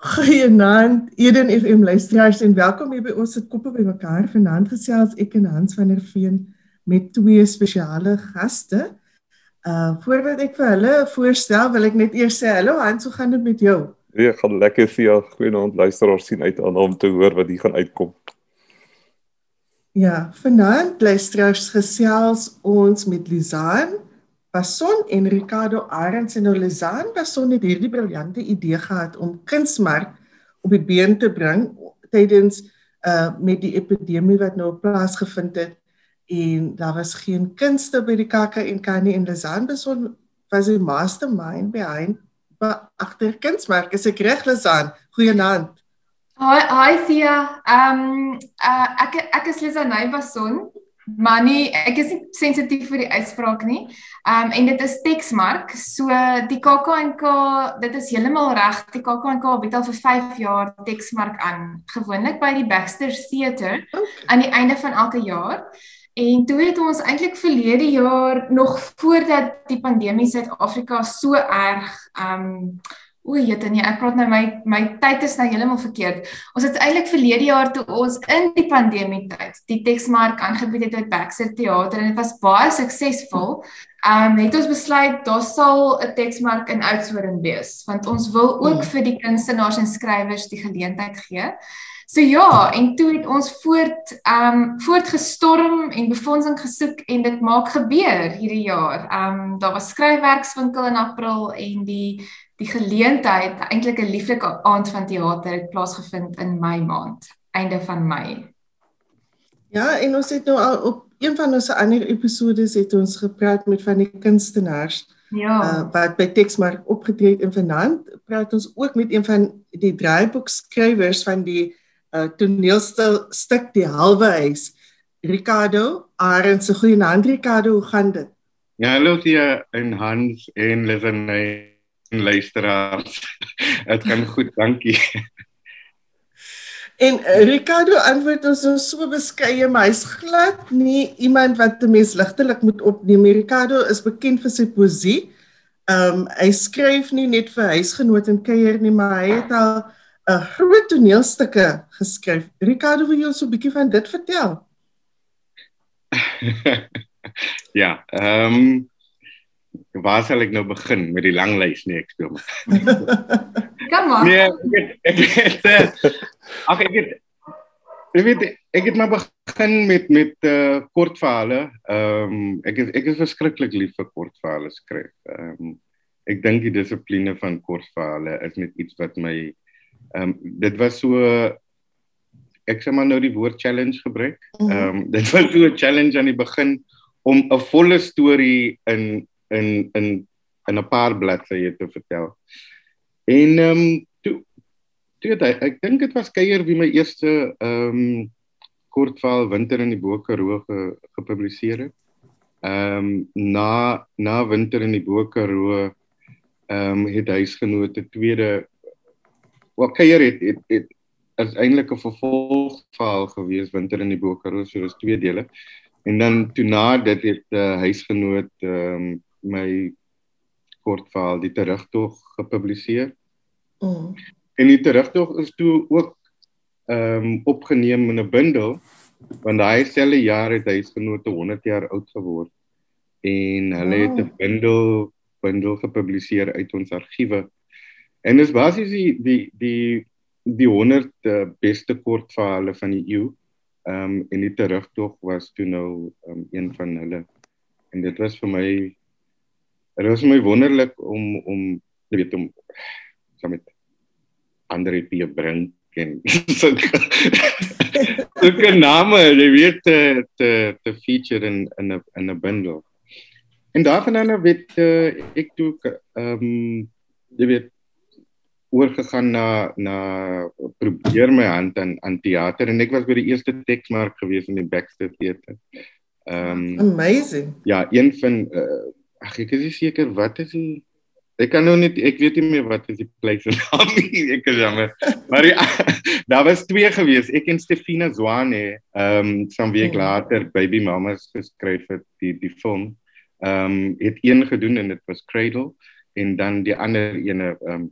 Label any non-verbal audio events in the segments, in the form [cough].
Goeienaand, Eden FM luisteraars en welkom hier by ons se koppe by mekaar. Vanaand gesels ek en Hans van der Veen met twee spesiale gaste. Uh voordat ek vir hulle voorstel, wil ek net eers sê hallo Hans, hoe gaan dit met jou? Ja, gaan lekker vir jou. Goeienaand luisteraars, sien uit aan om te hoor wat hier gaan uitkom. Ja, vanaand luisteraars gesels ons met Lizaan Passon en Ricardo Arends en Olizan Passon het hierdie briljante idee gehad om kunsmark op die been te bring tydens uh met die epidemie wat nou plaasgevind het. En daar was geen kunste by die Kaka en Kani en Lizan Passon was die mastermind behind agter kunsmark is ek reg Lizan goeienaand. Hi hi Thea. Um uh, ek ek is Lizan Passon Maar nee, ek is nie sensitief vir die uitspraak nie. Ehm um, en dit is Texmark. So die KAK&K, dit is heeltemal reg. Die KAK&K bied al vir 5 jaar Texmark aan, gewoonlik by die Baxter Theatre okay. aan die einde van elke jaar. En toe het ons eintlik verlede jaar nog voordat die pandemie Suid-Afrika so erg ehm um, O, jette nee, ek praat nou my my tyd is nou heeltemal verkeerd. Ons het eintlik verlede jaar toe ons in die pandemie tyd die teksmark aangebied het by Baxter Theater en dit was baie suksesvol. Ehm um, het ons besluit daar sal 'n teksmark in Oudtshoorn wees want ons wil ook hmm. vir die kunstenaars en skrywers die geleentheid gee. So ja, en toe het ons voort ehm um, voortgestorm en befondsing gesoek en dit maak gebeur hierdie jaar. Ehm um, daar was skryfwerkswinkel in April en die die geleentheid, eintlik 'n lieflike aand van teater het plaasgevind in my maand, einde van Mei. Ja, en ons het nou al op een van ons ander episode het ons gepraat met van die kunstenaars. Ja. Uh, wat by Texmark opgetree het in Vanaand, praat ons ook met een van die draaiboekskrywers van die uh, toneelstuk Die Halwe Huis, Ricardo Arends. Goeienaand Ricardo, hoe gaan dit? Ja, hallo Tia en Hans en Lesenay luisteraars. [laughs] Dit gaan goed, dankie. En uh, Ricardo antwoord ons so, so beskeie, maar hy's glad nie iemand wat 'n mens ligtelik moet opneem. Ricardo is bekend vir sy poesie. Ehm um, hy skryf nie net vir huisgenoot en kuier nie, maar hy het al 'n uh, groot toneelstukke geskryf. Ricardo, wil jy ons 'n bietjie van dit vertel? [laughs] ja, ehm um, waar sal ek nou begin met die lang lys nie ek speel maar. [laughs] Kom maar. Nee, ek het ek het ag ek het ek weet ek het maar begin met met uh, kortverhale. Ehm um, ek is ek is verskriklik lief vir kortverhale skryf. Ehm um, ek dink die dissipline van kortverhale is net iets wat my ehm um, dit was so ek sê maar nou die woord challenge gebruik. Mhm. Ehm um, dit was so 'n challenge aan die begin om 'n volle storie in in in in 'n paar bladsye te vertel. En ehm um, toe toe het, ek dink dit was Keier wie my eerste ehm um, kortverhaal Winter in die Bokeroo ge, gepubliseer het. Ehm um, na na Winter in die Bokeroo ehm um, het huisgenote tweede wat Keier het het, het is eintlik 'n vervolgverhaal gewees Winter in die Bokeroo so is twee dele. En dan toe na dit het uh, huisgenoot ehm um, my kortverhaal die terugtog gepubliseer. Mm. En die terugtog is toe ook ehm um, opgeneem in 'n bundel want daai selfe jaar het hy genote 100 jaar oud geword en hulle oh. het 'n bundel bundel gepubliseer uit ons argiewe. En dit is basies die die die die 100 uh, beste kortverhale van die eeu. Ehm um, en die terugtog was toe nou um, een van hulle. En dit was vir my dit was my wonderlik om om jy weet om saam met ander P bring en so so 'n naam jy weet te te te feature in in 'n in 'n bundle. En daarvan dan weet uh, ek toe ehm um, jy weet oorgegaan na na probeer my hand aan aan teater en ek was by die eerste teksmark gewees in die Baxter Theater. Ehm um, amazing. Ja, een van uh, ag ek is seker wat is die ek kan nou net ek weet nie meer wat is die plek se [laughs] naam nie ek is jammer maar die, [laughs] daar was twee gewees ek en Stefina Zwane ehm um, some week oh. later baby mamas geskryf het die die film ehm um, het een gedoen en dit was Cradle en dan die ander ene ehm um,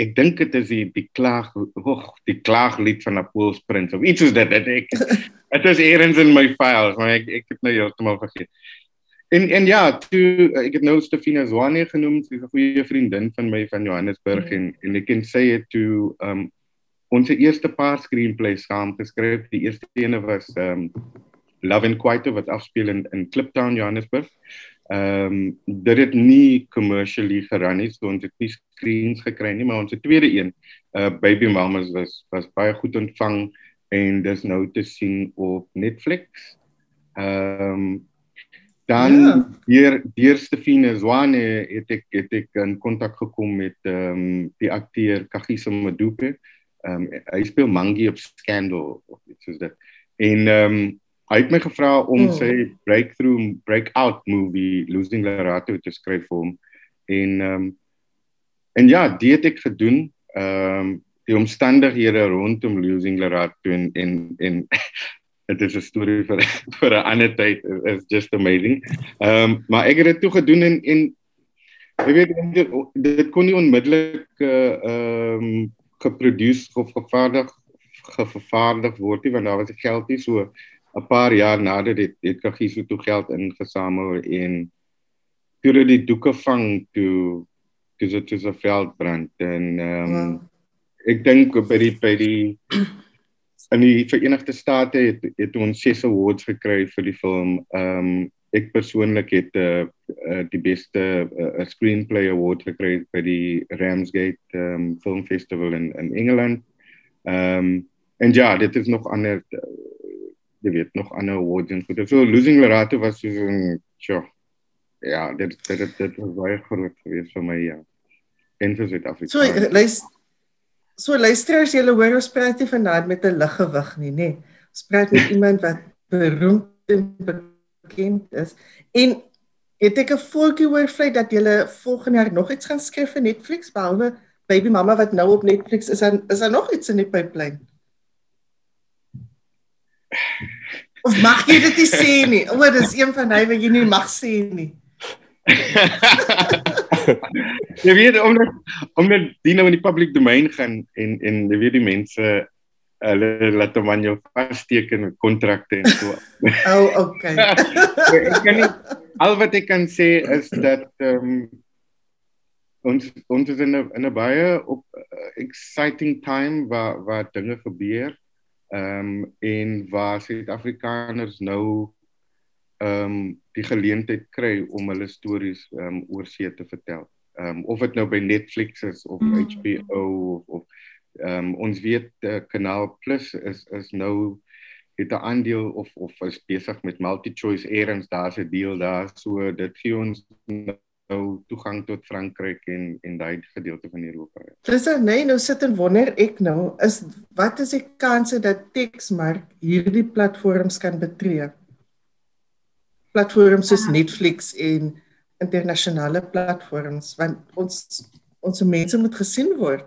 ek dink dit is die die klaag oh, die klaaglied van Napoleon Prins of iets soos dit dit ek [laughs] dit is eers in my files maar ek ek het nou heeltemal vergeet. En en ja, toe ek het nou Stefina Zwane genoem, sy is 'n goeie vriendin van my van Johannesburg mm. en en ek kan sê dit toe um ons eerste paar screenplays saam geskryf. Die eerste ene was um Love and Quiet wat afspeel in in Kliptown Johannesburg. Ehm um, dit het nie commercially geran nie, so ons het nie screens gekry nie, maar ons tweede een, uh Baby Mamas was was baie goed ontvang en dis nou te sien op Netflix. Ehm um, dan ja. deur deur Stefine Zwane het ek het ek in kontak gekom met ehm um, die akteur Kagiso Madupe. Ehm um, hy speel Mangi op Scandal of iets soos dit. En ehm um, hy het my gevra om oh. sy breakthrough breakout movie Losing Lerato te skryf vir hom. En ehm um, en ja, dit het ek gedoen. Ehm um, die omstandighede rondom Losing Lerato en en en dit is 'n storie vir [laughs] vir 'n ander tyd is just amazing. Ehm um, maar ek het dit toe gedoen en en jy weet dit, dit kon nie onmiddellik eh, ehm uh, um, geproduseer of gevaardig gevaardig word nie want daar was geld nie so 'n paar jaar nadat dit het Kagiso toe geld ingesamel en toe dit die doeke vang toe dis dit is 'n veldbrand en ehm um, wow. ek dink by die by die in die Verenigde State het het ons ses awards gekry vir die film. Ehm um, ek persoonlik het uh, uh, die beste uh, screenplay award gekry by die Ramsgate um, Film Festival in in Engeland. Ehm um, en ja, dit is nog ander uh, jy weet nog ander awards en goed. So Losing Lerato was so 'n ja. Ja, dit dit dit was baie groot geweest vir my ja. En vir Suid-Afrika. So luister So luisteraars, julle hoor ons praat nie vanaand met 'n liggewig nie, nê. Ons praat met [laughs] iemand wat beroemd en bekend is. En het ek 'n voetjie oor vlei dat julle volgende jaar nog iets gaan skryf vir Netflix behalwe Baby Mama wat nou op Netflix is, en, is daar nog iets in die pipeline? Of mag jy dit nie sê nie? O, dis een van hy wat jy nie mag sê nie. [laughs] jy weet omdat omdat die nou in die public domein gaan en en jy weet die mense hulle laat hom aan jou vasteken met kontrakte en so. [laughs] oh, okay. [laughs] ek kan nie al wat ek kan sê is dat ehm um, ons ons is in 'n in 'n baie op uh, exciting time waar waar dinge gebeur. Ehm um, en waar Suid-Afrikaners nou ehm um, die geleentheid kry om hulle stories ehm um, oor see te vertel. Ehm um, of dit nou by Netflix is of mm. HBO of of ehm um, ons weet uh, Kanaal Plus is is nou het 'n aandeel of of is besig met multi-choice eers daar's 'n deal daar so dit gee ons nou toegang tot Frankryk en en daai gedeelte van Europa. Dis dan nee, nou sit en wonder ek nou is wat is die kanse dat Texmark hierdie platforms kan betree? Platforms soos Netflix en internasionale platforms want ons ons mense moet gesien word.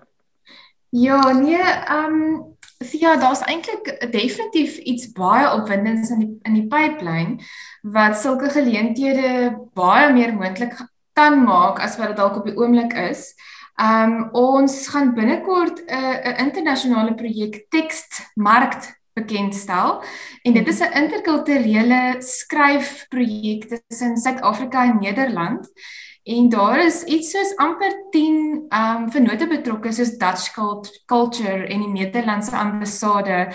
Ja, nee, ehm um, ja, daar's eintlik definitief iets baie opwindends in die in die pipeline wat sulke geleenthede baie meer moontlik kan maak as wat dit dalk op die oomblik is. Ehm um, ons gaan binnekort 'n uh, 'n internasionale projek Tekstmarkt bekendstel. En dit is 'n interkulturele skryfprojek tussen Suid-Afrika en Nederland. En daar is iets soos amper 10 ehm um, vennote betrokke soos Dutch Culture en die Nederlandse ambassade,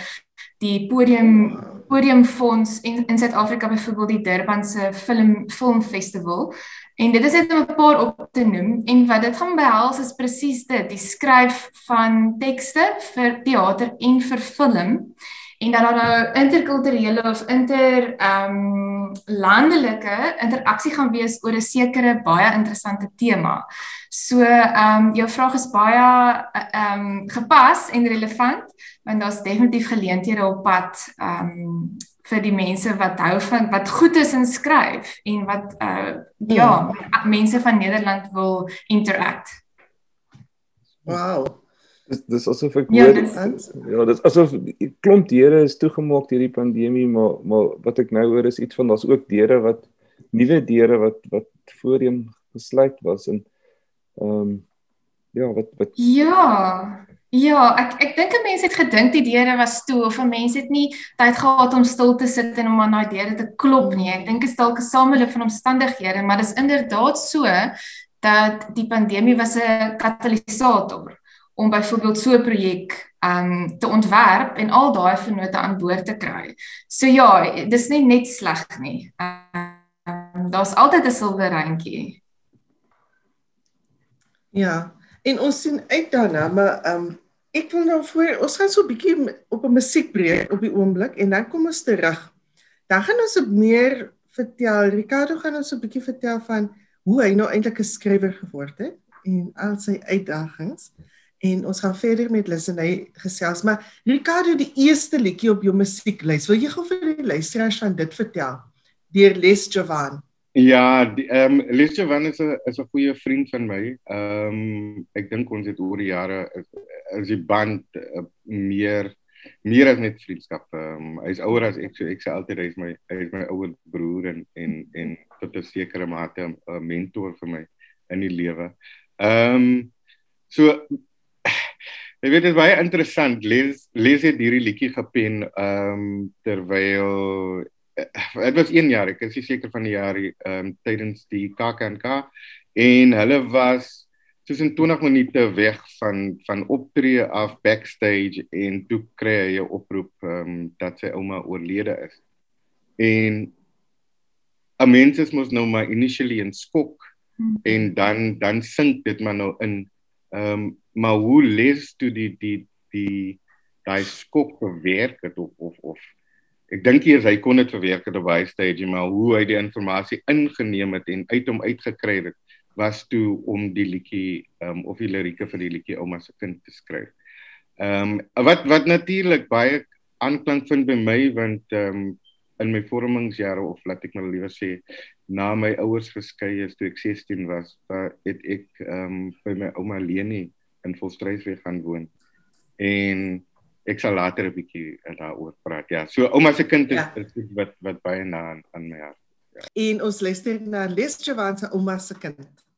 die podium podiumfonds in in Suid-Afrika byvoorbeeld die Durban se film filmfestival. En dit is net om 'n paar op te noem en wat dit gaan behels is presies dit, die skryf van tekste vir teater en vir film en dat daar nou interkulturele of inter ehm um, landelike interaksie gaan wees oor 'n sekere baie interessante tema. So ehm um, jou vraag is baie ehm um, gepas en relevant want daar's definitief geleenthede op pad ehm um, vir die mense wat hou van wat goed is in skryf en wat uh ja, mm. mense van Nederland wil interact. Wow. Dis dis asof ek ja, hoor ja, dis asof klomp deure is toegemaak deur die pandemie, maar maar wat ek nou hoor is iets van daar's ook deure wat nuwe deure wat wat voorheen gesluit was en ehm um, ja, wat wat Ja. Ja, ek ek dink 'n mens het gedink die deure was toe of 'n mens het nie tyd gehad om stil te sit en om aan daai deure te klop nie. Ek dink dit is dalk 'n sameloop van omstandighede, maar dit is inderdaad so dat die pandemie was 'n katalisator om byvoorbeeld so 'n projek um te ontwerp en al daai vennote aan boord te kry. So ja, dis nie net sleg nie. Um, Daar's altyd 'n silwer randjie. Ja. En ons sien uit daarna, maar um, ek wil nou voor ons gaan so 'n bietjie op 'n musiekbreek op die oomblik en dan kom ons terug. Dan gaan ons op meer vertel. Ricardo gaan ons 'n bietjie vertel van hoe hy nou eintlik 'n skrywer geword het en al sy uitdagings. En ons gaan verder met Lisenay gesels, maar Ricardo die eerste liedjie op jou musieklys. Wil jy gou vir die luisteraars van dit vertel? Deur Les Jovan. Ja, ehm um, Lisa van is 'n is 'n goeie vriend van my. Ehm um, ek dink ons het oor die jare is, is die band uh, meer meer as net vriendskap. Ehm um, hy's ouer as ek, so ek sê altyd hy's my hy's my ouer broer en en en tot 'n sekere mate 'n mentor vir my in die lewe. Ehm um, so Jy weet dit is baie interessant. Les les het hierdie liedjie gepen ehm um, terwyl dit was 1 jaar, ek is seker van die jaar ehm um, tydens die KAKNK en hulle was tussen 20 minute weg van van optree af backstage en toe kry hy 'n oproep ehm um, dat sy ouma oorlede is. En 'n mens is mos nou maar initially in skok hmm. en dan dan sink dit maar nou in ehm um, maar hoe lees toe die die die daai skok bewerk het of of of ek dink eers hy kon dit verwerk op baie stage maar hoe hy die inligting ingeneem het en uit hom uitgekry het was toe om die liedjie um, of die lirieke vir die liedjie ouma se kind te skryf. Ehm um, wat wat natuurlik baie aanklank vind by my want ehm um, in my vormingsjare of laat ek maar liewer sê na my ouers geskei is toe ek 16 was, het ek ehm um, by my ouma Leni in Volstruisweg gaan woon. En ek sal later 'n bietjie daaroor praat. Ja, so ouma se kind is, ja. is wat wat baie na aan, aan my hart. Ja. En ons luister na Les Jovan se ouma se kind.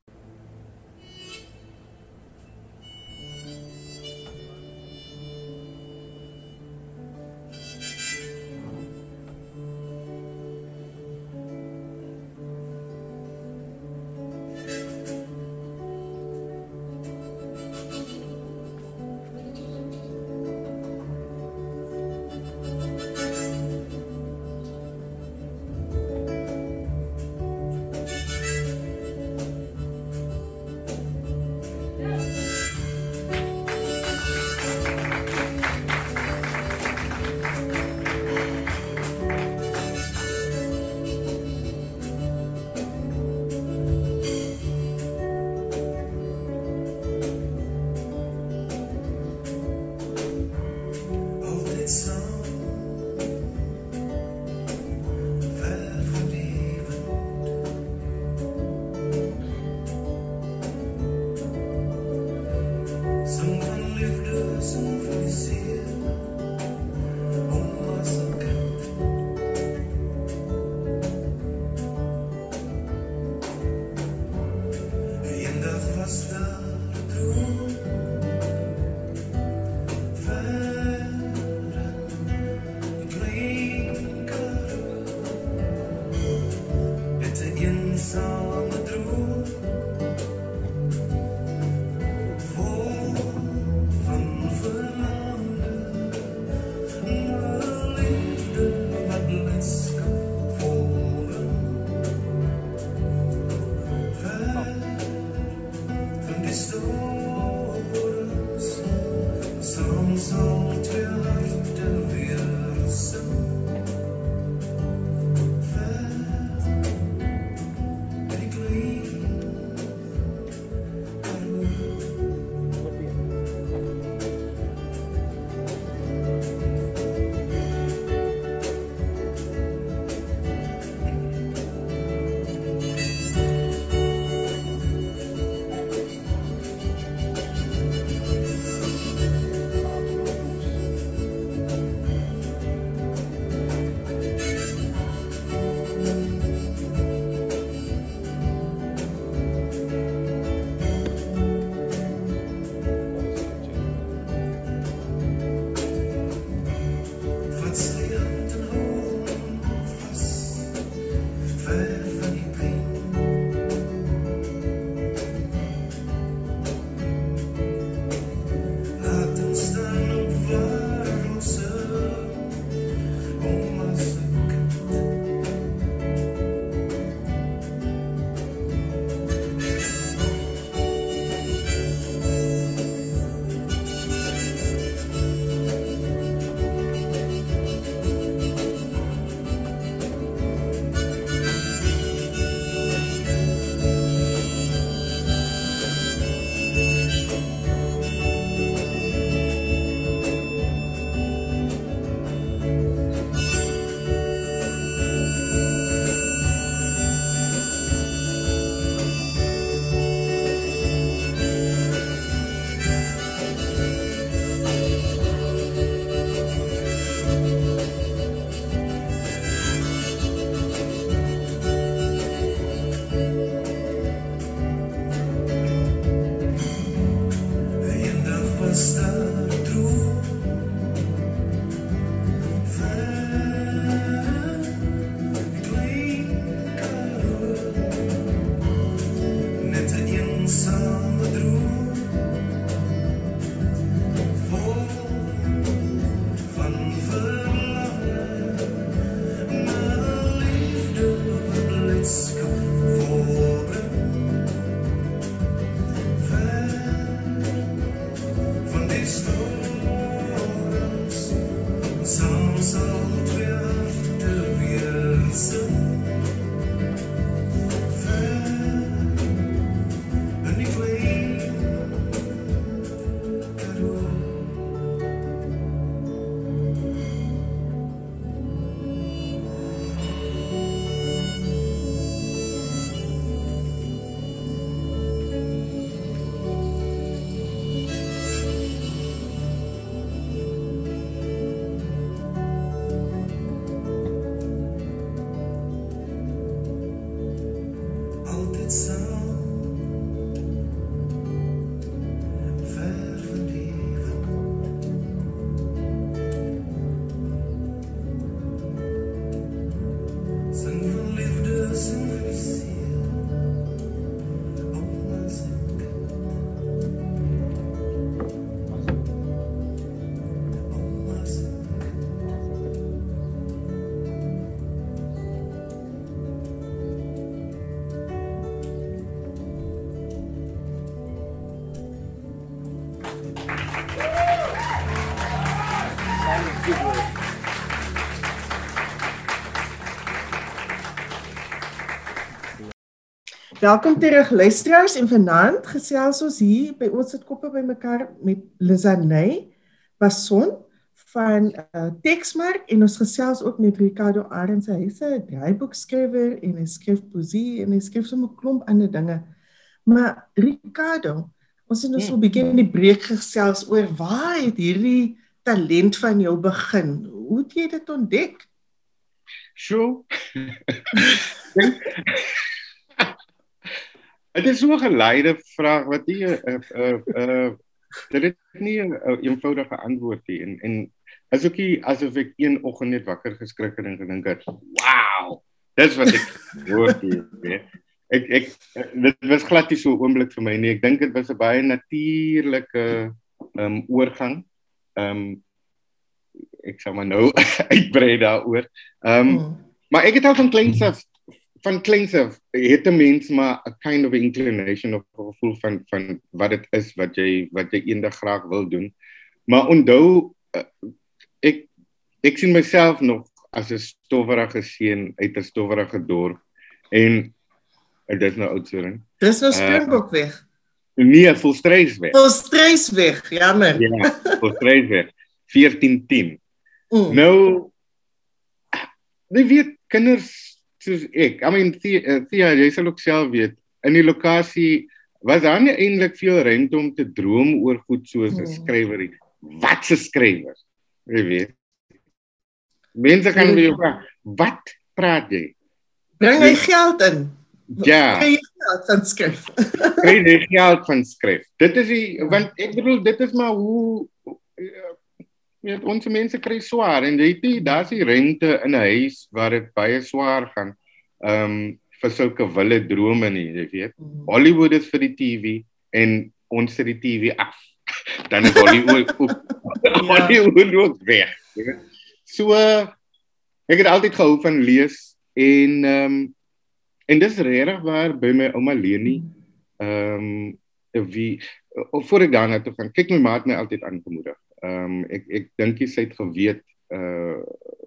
Welkom terug luisteraars en vanaand gesels ons hier by ons sit koppe bymekaar met Lizaney Bason van uh, Texmark en ons gesels ook met Ricardo Arends hy 'n draaiboekskrywer en hy skryf poesie en hy skryf sommer 'n klomp ander dinge. Maar Ricardo, ons het nou so 'n bietjie in die breek gesels oor waar het hierdie talent van jou begin? Hoe het jy dit ontdek? Sjoe. [laughs] Dit is so 'n geleide vraag wat nie 'n uh, uh, uh, dit het nie 'n uh, eenvoudige antwoord nie en en as ek asof ek een oggend net wakker geskrik het en gedink het, "Wow, dis wat ek hoor [laughs] hier." Ek ek dit was glad nie so 'n oomblik vir my nie. Ek dink dit was 'n baie natuurlike ehm um, oorgang. Ehm um, ek sê maar nou [laughs] uitbrei daaroor. Ehm um, hmm. maar ek het al van kleins af van kleins af het 'n mens maar 'n kind of inclination of gevoel van van wat dit is wat jy wat jy eendag graag wil doen. Maar onthou uh, ek ek sien myself nog as 'n stowwerige seun uit 'n stowwerige dorp en dit is nou Oudtshoorn. Dis nou Springbokweg. Uh, nee, Volstruisweg. Volstruisweg, jammer. Ja, Volstruisweg 1410. [laughs] Mm. Nou jy weet kinders soos ek. I mean Thea, jy sal ook self weet in die lokasie was daar nie eintlik veel ruimte om te droom oor goed soos 'n hmm. skrywer. Wat 'n skrywer. Jy weet. Mense kan vir jou vra, wat praat jy? Bring jy geld in? Ja. Kry jy geld van skryf? Kry jy geld van skryf? Dit is die want ek bedoel dit is maar hoe Ja, ons mense kry swaar en jy weet daar's die rente in 'n huis waar dit baie swaar gaan. Ehm um, vir sulke wille drome nie, jy weet. Mm. Hollywood is vir die TV en ons sit die TV af. [laughs] Dan is Hollywood ook ja. [laughs] Hollywood ook weg. So ek het altyd gehou van lees en ehm um, en dis regtig waar by my ouma Leni ehm um, wie of voor ek daarna toe gaan kyk my maat my altyd aangemoedig ehm um, ek ek dink jy het geweet uh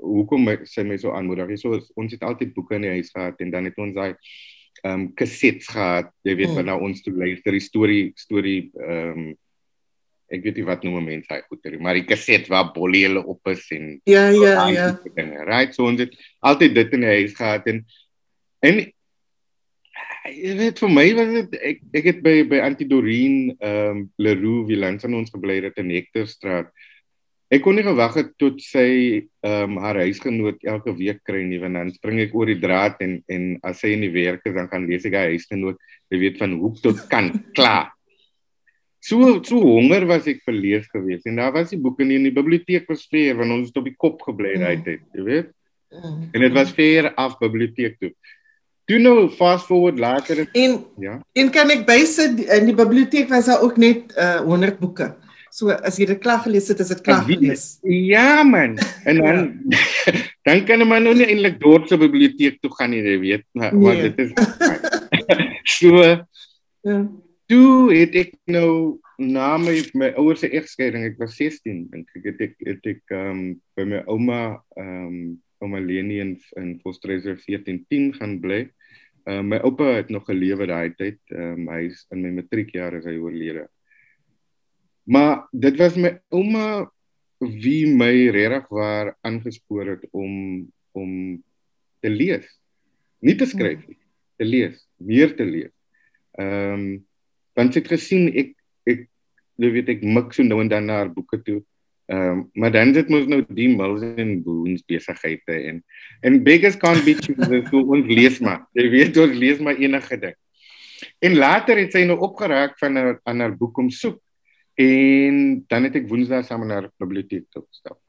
hoekom my, sy my so aanmoedig. So ons het altyd boeke in die huis gehad en dan het ons daai ehm um, cassettes gehad. Jy weet hmm. nou ons toe luister die storie storie ehm um, ek weet nie wat noem mense hy goeie, maar die kaset waar Bolly hulle op is en Ja ja ja. Dinge. Right, so ons het altyd dit in die huis gehad en en jy weet vir my was dit ek ek het by by Antidorien ehm um, Leroux wie langs aan ons gebly het in Hectorstraat. Ek kon nie gewag het tot sy ehm um, haar huisgenoot elke week kry nie want dan spring ek oor die draad en en as sy in die werk is dan gaan lees ek haar huisgenoot jy weet van hoek tot kant [laughs] klaar. so so honger was ek vir lees gewees en daar was die boeke nie in die biblioteek was ver want ons het op die kop gebly mm. uit het, jy weet. Mm. En dit was ver af biblioteek toe. Toe nou fast forward later en ja. En kan ek bysit in die biblioteek was daar ook net uh, 100 boeke. So as jy dit klaar gelees het, is dit klaar gelees. Ja man. En dan ja. [laughs] dan kan man nou nie eintlik dorp se biblioteek toe gaan nie, jy weet, maar nee. dit is [laughs] so ja toe het ek nou na my my ouers se egskeiding, ek was 16 dink ek het ek het ek um by my ouma um ouma Leni in in Postreser 1410 gaan bly. Um my oupa het nog gelewe daai tyd. Um hy is in my matriekjaar is hy oorlede. Maar dit was my ouma wie my regtig waar aangespoor het om om te lees. Nie te skryf nie, te lees, meer te lees. Ehm um, want sy het gesien ek ek jy weet ek mik so nou en dan na haar boeke toe. Ehm um, maar dan sit mos nou die mills en boons besighede en en beggars can't be choosers so ons lees maar. Jy weet ons lees maar enige ding. En later het sy nou opgeraak van 'n ander boek om soek en dan het ek woensdae saam na haar biblioteek toe gestap.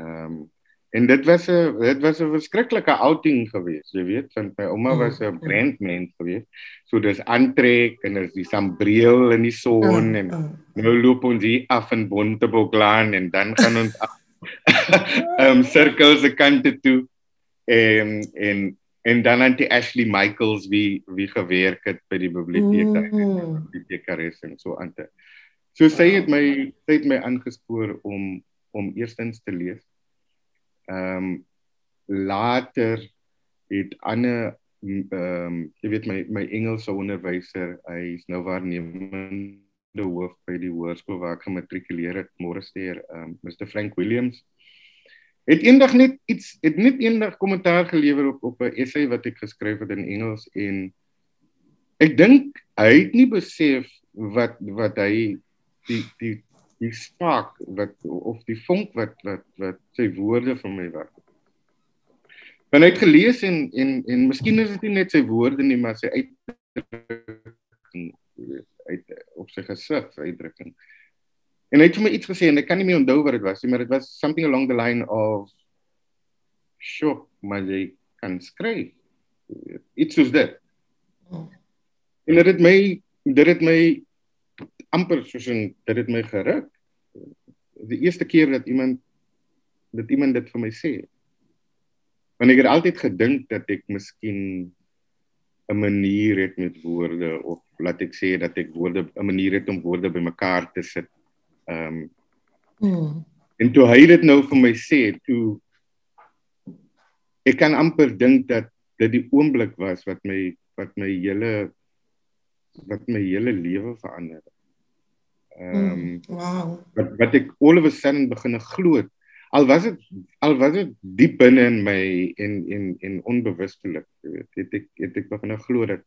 Ehm um, En dit was 'n dit was 'n verskriklike outing geweest, jy weet, want my ouma mm, was 'n mm. brandmens geweest. So dis aantrek en is die sambreel in die son mm, en nou loop ons hier af in Bonteboklaan en dan gaan ons ehm [laughs] um, sirkels se kante toe en en en dan aan die Ashley Michaels wie wie gewerk het by die biblioteek daar mm. die bibliotekaris en so aan te. So sy het my sy het my aangespoor om om eerstens te lees ehm um, later het ander ehm um, jy weet my my Engelse onderwyser, hy is nou waarnemende hoof by die hoërskool waar ek gematrikuleer het, Morresteer, ehm um, Mr Frank Williams. Het eendag net iets het net eendag kommentaar gelewer op op 'n essay wat ek geskryf het in Engels en ek dink hy het nie besef wat wat hy die die die spark wat of die vonk wat wat wat sy woorde vir my werk. Want hy het gelees en en en miskien is dit nie net sy woorde nie, maar sy uitdrukking uit op sy gesig, sy uitdrukking. En hy het vir my iets gesê en ek kan nie meer onthou wat dit was nie, maar dit was something along the line of sure, maar jy kan skryf. Iets soos dit. Oh. En dit het my dit het my amper soos 'n dit het my geruk. Die eerste keer dat iemand dat iemand dit vir my sê. Want ek het altyd gedink dat ek miskien 'n manier het met woorde of laat ek sê dat ek woorde 'n manier het om woorde bymekaar te sit. Ehm um, mm. En toe hy dit nou vir my sê, toe ek kan amper dink dat dit die oomblik was wat my wat my hele wat my hele lewe verander het. Ehm um, wow. Wat wat ek all of a sudden begin glo. Al was dit al was dit diep binne in my en en en onbewustelik, jy weet, het ek het ek begin glo dat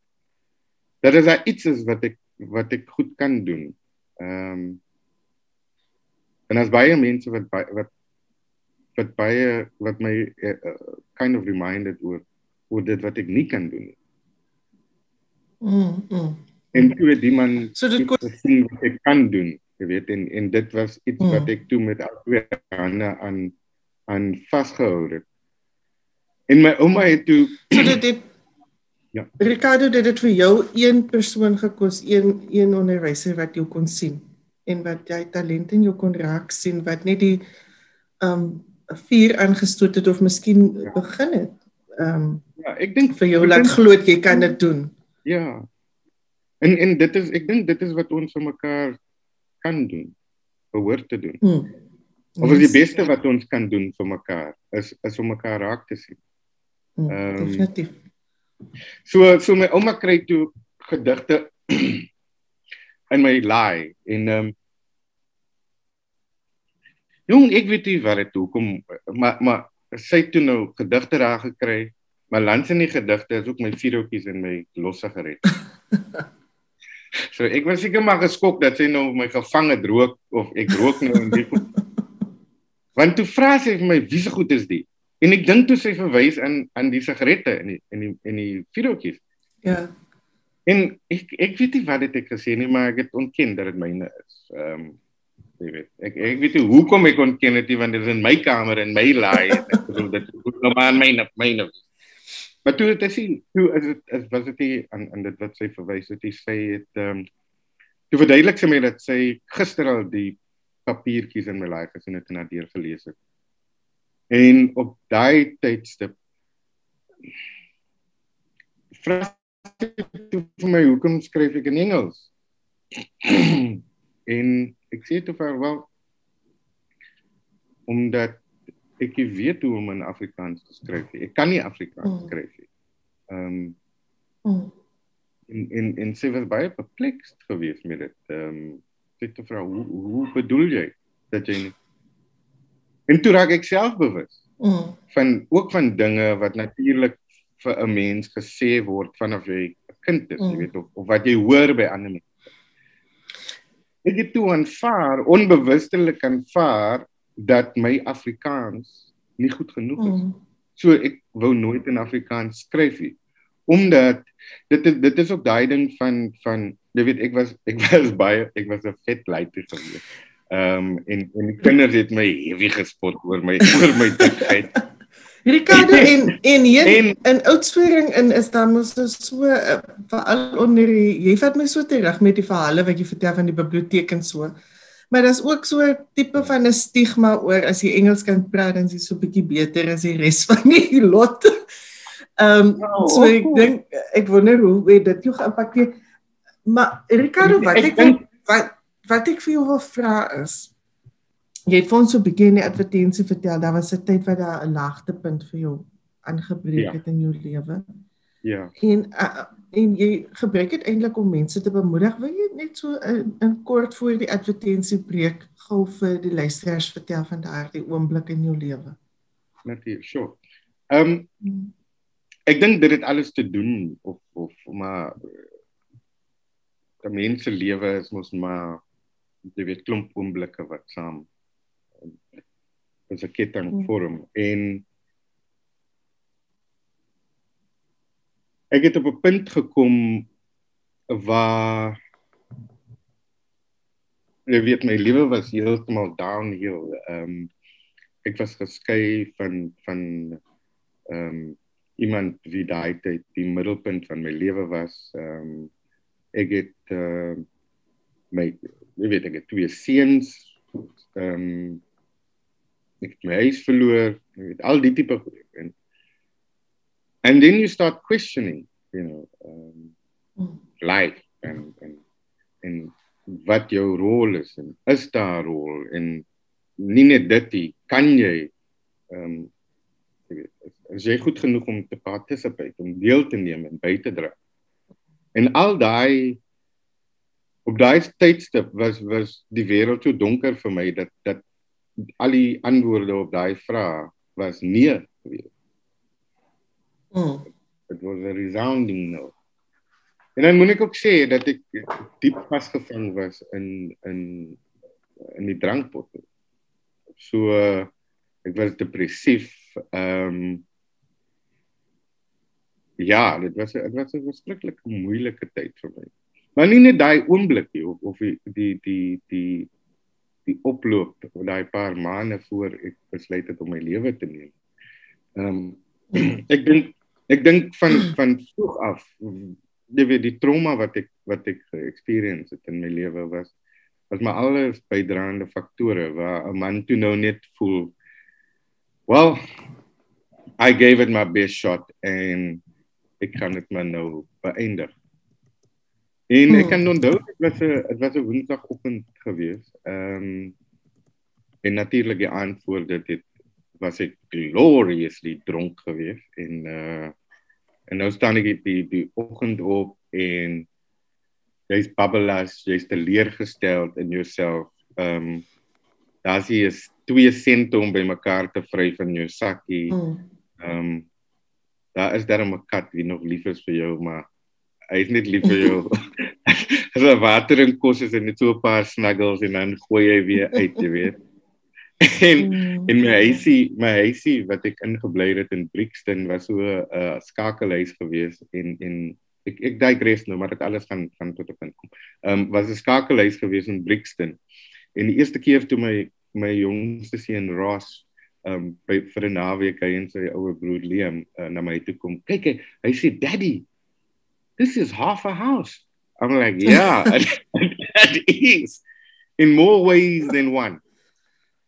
dat is iets is wat ek wat ek goed kan doen. Ehm um, en as baie mense wat wat wat baie wat my uh, kind of reminded oor oor dit wat ek nie kan doen nie. Mm. mm en toe het die man so dit kon sien wat ek kan doen jy weet en en dit was iets hmm. wat ek toe met albei hande aan aan vasgehou het en my ouma het toe [clears throat] so dit het ja Ricardo dit het vir jou een persoon gekos een een onderwyser wat jou kon sien en wat jy talent in jou kon raak sien wat net die um vuur aangestoot het of miskien ja. begin het um ja ek dink vir jou laat glo jy kan dit doen ja En en dit is ek dink dit is wat ons vir mekaar kan doen. Behoort te doen. Hmm. Of is die beste wat ons kan doen vir mekaar is is om mekaar raak te sien. Ehm um, definitief. So so my ouma kry toe gedigte [clears throat] in my laai en ehm um, Jong, ek weet nie wat dit hoekom maar maar sy het toe nou gedigte daar gekry. Maar langs in die gedigte is ook my vierhoutjies en my losse gered. [laughs] So ek was seker maar geskok dat sy nou my gevang het rook of ek rook nou in die [laughs] Want toe vra sy vir my wie se goed is die? En ek dink toe sy verwys aan aan die sigarette in die in die in die vuurtjies. Ja. En ek ek weet nie wat dit ek gesê nie, maar ek het ontken dat dit myne is. Ehm um, jy weet. Ek ek weet nie hoekom ek ontken dit want dit is in my kamer en my laai. Ek bedoel dit moet nou maar myne myne. Maar toe hy sien, toe is dit is was dit aan aan dit wat sy verwys het, hy sê het ehm um, toe verduidelik sy my dat sy gister al die papiertjies in my laai gesien het en dit deur gelees het. En op daai tydstip vra toe vir my hoekom skryf ek in Engels? [clears throat] en ek sê toe vir wel omdat ek weet hoe om in Afrikaans te skryf. Ek kan nie Afrikaans mm. skryf nie. Ehm um, en en en sy was baie perplexed geweest met dit. Ehm um, sê toe vir hoe hoe bedoel jy dat jy nie En toe raak ek self bewus. Mm. Van ook van dinge wat natuurlik vir 'n mens gesê word vanaf jy 'n kind is, mm. jy weet of, of wat jy hoor by ander mense. Ek het toe aanvaar, onbewustelik aanvaar dat my Afrikaans nie goed genoeg is. Mm. So ek wou nooit in Afrikaans skryf nie. Omdat dit dit is ook daai ding van van jy weet ek was ek was baie ek was 'n vet luiter gewees. Ehm um, en en die kinders het my heavy gespot oor my [laughs] oor my dikheid. Ricardo en en hier en, in oudspering in is dan mos so uh, veral onder die, jy vat my so terug met die verhale wat jy vertel van die biblioteek en so. Maar daar's ook so 'n tipe van 'n stigma oor as jy Engels kan praat dan is jy so bietjie beter as die res van die [laughs] lot. Ehm um, oh, so ek dink ek wonder hoe weet dit jou geïmpakteer. Maar Ricardo wat ek, ek denk, wat wat ek vir jou wil vra is jy het vir ons so 'n bietjie in die advertensie vertel, daar was 'n tyd wat daar 'n laagtepunt vir jou aangebreek ja. het in jou lewe. Ja. En uh, en jy gebruik dit eintlik om mense te bemoedig. Wil jy net so in, in kort voor die advertensie breek gou vir die luisteraars vertel van daardie oomblik in jou lewe? Natuurlik, sure. Ehm um, ek dink dit het alles te doen of of maar die mense lewe is mos maar jy weet klomp oomblikke wat saam is 'n ketting vorm en ek het op 'n punt gekom waar jy weet my lewe was heeltemal downhill. Ehm um, ek was geskei van van ehm um, iemand wie daai tyd die middelpunt van my lewe was. Ehm um, ek het uh, my jy weet ek het twee seuns ehm um, ek het my huis verloor, jy weet al die tipe goed en and then you start questioning, you know, um mm. life and and en wat jou rol is en is daar rol en nie net dit nie, kan jy ehm um, jy weet, is jy goed genoeg om te participate, om deel te neem en by te dra. En al daai op daai tydstip was was die wêreld so donker vir my dat dat al die antwoorde op daai vrae was nee geweest. Mm. It was a resounding no. En dan moet ek ook sê dat ek diep vasgevang was in in in die drankpot. So uh, ek was depressief. Ehm um, Ja, dit was dit was 'n verskriklik moeilike tyd vir my. Maar nie net daai oomblik nie of of die die die die die oploop daai paar maande voor ek besluit het om my lewe te neem. Ehm um, [clears throat] ek dink ek dink van [clears throat] van vroeg af jy weet die trauma wat ek wat ek experience het in my lewe was was maar alles bydraende faktore waar 'n man toe nou net voel well I gave it my best shot and ek kan dit maar nou beëindig. En ek hmm. kan onthou dit was 'n dit was 'n woensdagoggend gewees. Ehm um, en natuurlik die aand voor dit het was ek gloriously dronk gewees en uh en nou staan ek die die oggend op en jy's babbelas, jy's teleurgestel in jouself. Ehm um, daar's hier is twee sente om by mekaar te vry van jou sakkie. Ehm um, daar is daar 'n kat wie nog lief is vir jou, maar hy is net lief vir jou. [laughs] [laughs] As 'n water en kos is net so 'n paar snuggles en dan gooi hy weer uit, jy weet. [laughs] en mm. en my huisie, my huisie wat ek ingebly het in Brixton was so 'n uh, skakelhuis gewees en en ek ek digress nou, maar dit alles gaan gaan tot 'n punt kom. Ehm um, was 'n skakelhuis gewees in Brixton. En die eerste keer toe my my jongste seun Ross ehm um, by vir 'n naweek hy en sy ouer broer Liam uh, na my toe kom. Kyk hy, hy sê daddy, this is half a house. I'm like, yeah, [laughs] it is in more ways than one.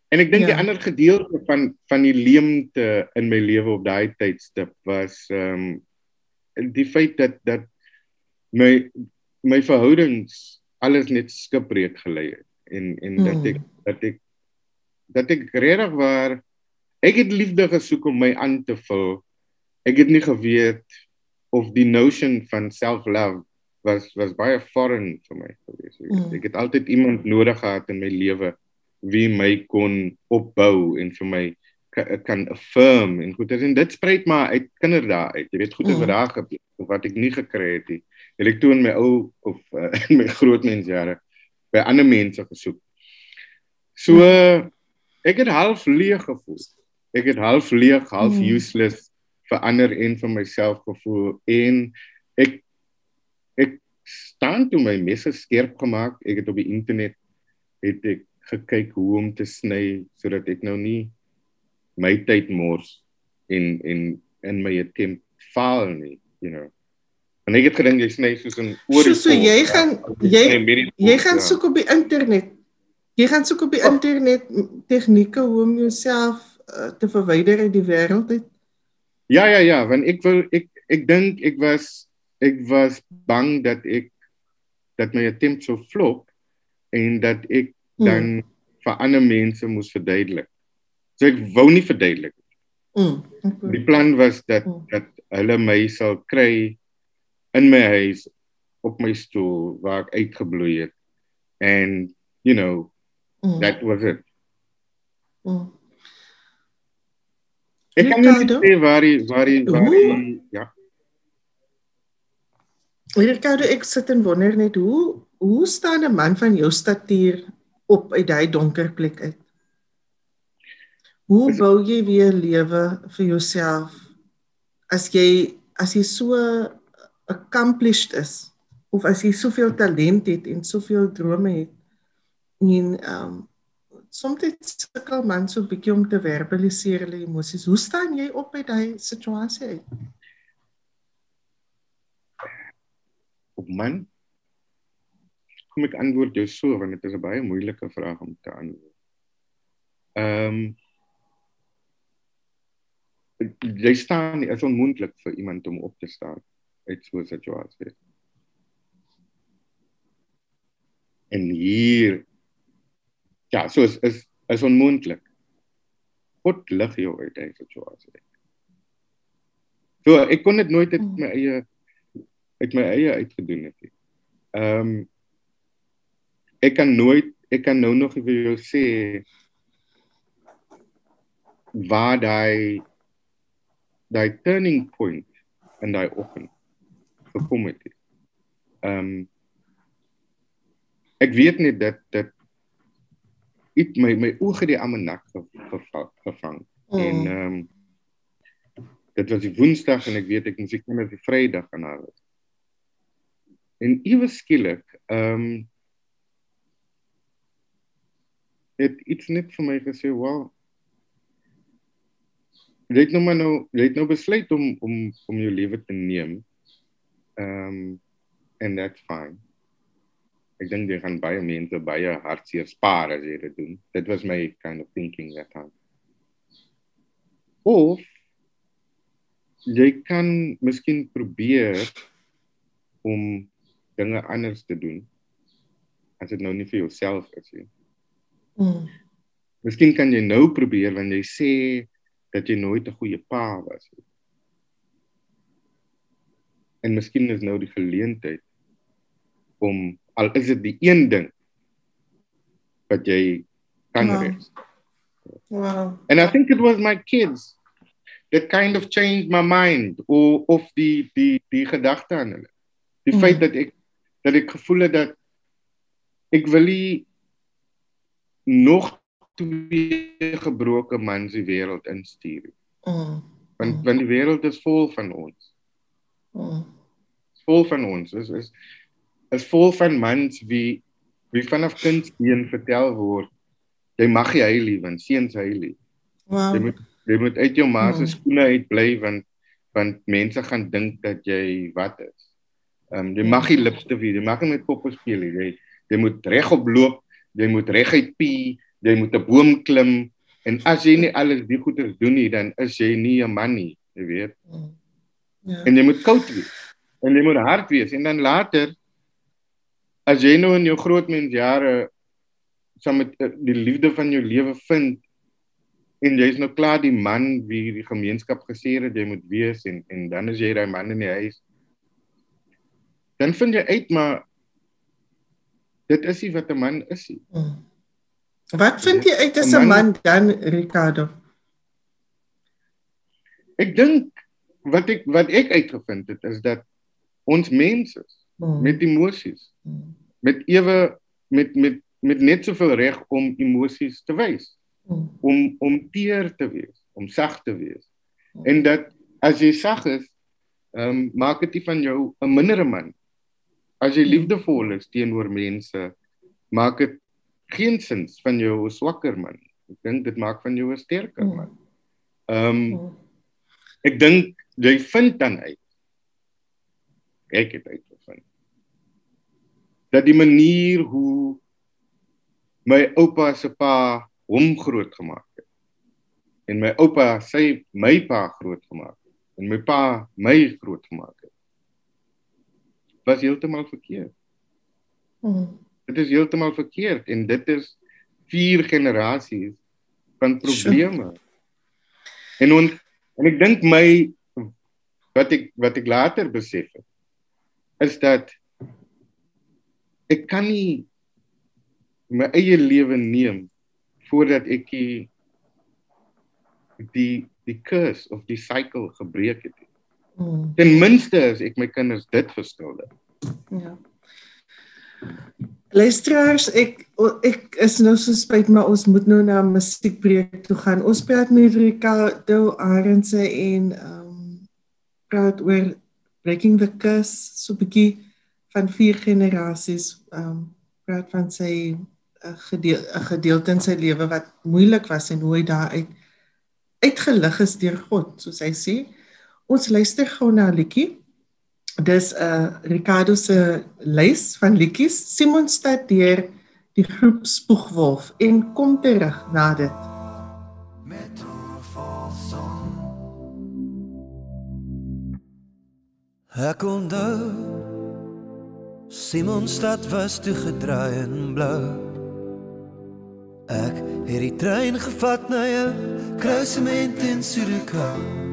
En ek dink ja. die ander gedeelte van van die leemte in my lewe op daai tydstip was ehm um, die feit dat dat my my verhoudings alles net skipbreek gelei het en en mm. dat ek dat ek dat ek regtig waar ek het liefde gesoek om my aan te vul. Ek het nie geweet of die notion van self-love was was baie foreign vir my gewees. Mm. ek het altyd iemand nodig gehad in my lewe wie my kon opbou en vir my kan affirm en goed en dit spruit maar uit kinderdae uit. Jy weet goed as wat daar gebeur wat ek nie gekry het nie. Het ek toe in my ou of uh, [laughs] in my groot mensjare by ander mense gesoek. So ek het half leeg gevoel. Ek het half leeg half mm. useless vir ander en vir myself gevoel. En ek ek staan toe my messe skerp gemaak. Ek het op die internet het ek gekyk hoe om te sny sodat ek nou nie my tyd mors en en in my attempt faal nie, you know. En ek het gedink jy sny soos 'n oor So, so jy gaan jy jy gaan ja. soek op die internet. Jy gaan soek op die oh. internet tegnieke hoe om jouself uh, te verwyder uit die wêreld uit. Ja ja ja, want ek wil ek ek dink ek was ek was bang dat ek dat my attempt sou flop en dat ek dan mm. vir ander mense moes verduidelik. So ek wou nie verduidelik nie. Mm. Okay. Die plan was dat mm. dat hulle my sal kry in my huis op my stoel waar ek uitgebloei het and you know mm. that was it. Mm. Ek kan nie sê waar die waar die waar die ja. Ricardo ek sit en wonder net hoe hoe staan 'n man van jou statuur op uit daai donker plek uit. Hoe bou jy weer lewe vir jouself as jy as jy so accomplished is of as jy soveel talent het en soveel drome het en ehm um, soms sukkel man so 'n bietjie om te verbaliseer hulle emosies. Hoe staan jy op uit daai situasie uit? Man kom ek antwoord jou so want dit is 'n baie moeilike vraag om te antwoord. Ehm um, jy staan is onmoontlik vir iemand om op te staan uit so 'n situasie. En hier ja, so is is is onmoontlik. Wat lig jou uit daai situasie? So ek kon dit nooit uit my eie uit my eie uitgedoen het nie. Ehm um, ek kan nooit ek kan nou nog vir jou sê waar daai daai turning point en daai oggend gekom het. Ehm um, ek weet net dat dat dit my my oë die amanak gevang mm. en ehm um, dit was die woensdag en ek weet ek moes ek net die vrydag gaan haal. En iewes skielik ehm um, het iets net vir my gesê, "Wow. Jy het nou maar nou, jy het nou besluit om om om jou lewe te neem." Ehm um, and that's fine. Ek dink jy gaan baie mense baie hartseer spaar as jy dit doen. Dit was my kind of thinking that time. Of jy kan miskien probeer om dinge anders te doen as dit nou nie vir jouself is nie. Mm. Miskien kan jy nou probeer wanneer jy sê dat jy nooit 'n goeie pa was nie. En miskien is nou die geleentheid om al is dit die een ding wat jy kan wow. res. Wow. And I think it was my kids that kind of changed my mind of of die die die gedagte aan hulle. Die mm. feit dat ek dat ek gevoel het dat ek wil nie nog twee gebroke mans die wêreld instuur. Mm. Want mm. want die wêreld is vol van ons. Mm. vol van ons. Is is is vol van mans wie wie vanaf kindsbeen vertel word jy mag nie heilig want seuns heilig. Wow. Jy moet jy moet uit jou ma se wow. skoene uit bly want want mense gaan dink dat jy wat is. Ehm um, jy mag nie lipstick hê, jy mag nie met poppe speel nie. Jy jy moet regop loop, jy moet reguit pie, jy moet 'n boom klim en as jy nie alles die goeie doen nie, dan is jy nie 'n man nie, jy weet. Ja. En jy moet koud wees. En jy moet hard wees en dan later as jy nou in jou groot mens jare saam met eh, die liefde van jou lewe vind en jy's nou klaar die man wie die gemeenskap gesê het jy moet wees en en dan is jy daai man in die huis dan vind jy uit maar dit is nie wat 'n man is nie. Hmm. Wat vind jy uit as 'n man dan Ricardo? Ek dink wat ek wat ek uitgevind het is dat ons mense hmm. met emosies hmm. met ewe met met met net soveel reg om emosies te wys. Hmm. Om om teer te wees, om sag te wees. Hmm. En dat as jy sag is, ehm um, maak dit nie van jou 'n mindere man as jy liefdevol is teenoor mense, maak dit geen sins van jou 'n swakker man. Ek dink dit maak van jou 'n sterker hmm. man. Ehm um, ek dink jy vind dan uit. Ek het uitgevind dat die manier hoe my oupa se pa hom groot gemaak het en my oupa sy my pa groot gemaak het en my pa my groot gemaak was heeltemal verkeerd. Mm. Dit is heeltemal verkeerd en dit is vier generasies van probleme. Sure. En on, en ek dink my wat ek wat ek later besef het is dat ek kan nie my eie lewe neem voordat ek die die die curse of die cycle gebreek het. Hmm. Ten minste as ek my kinders dit verskuldig. Ja. Luisteraars, ek ek is nou so spyt maar ons moet nou na 'n musiekbreek toe gaan. Ons praat met Ricardo Arendse en ehm um, praat oor breaking the curse so 'n bietjie van vier generasies. Ehm um, praat van sy 'n uh, gedeel, gedeelte in sy lewe wat moeilik was en hoe hy daar uit uitgelig is deur God, soos hy sê. Ons luister gou na 'n liedjie. Dis 'n uh, Ricardo se lys van liedjies. Simon stad deur die groep Spoegwolf en kom terug na dit. Met Ek onthou Simon stad was te gedraai en blou. Ek het die trein gevat na jou kruisement in Suid-Afrika.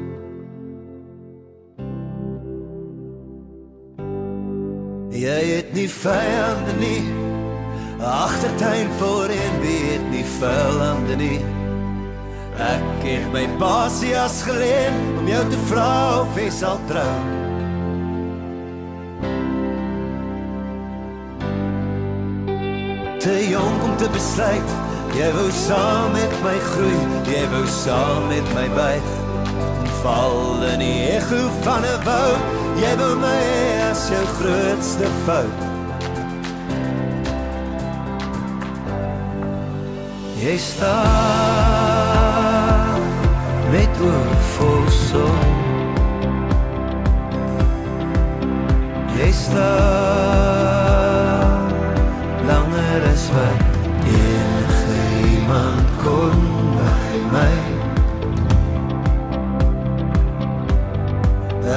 Jy het nie vyande nie. Agtertuin voor en weet nie vyande nie. Ek het my pasias geleen om jou te vra of jy sal trou. Te jong om te besluit, jy wou saam met my groei, jy wou saam met my buig. Val in die echo van 'n woud Jy wil my as jou grootste fout. Jy staan met oor vol son. Jy staan langer as wat enige iemand kon by my.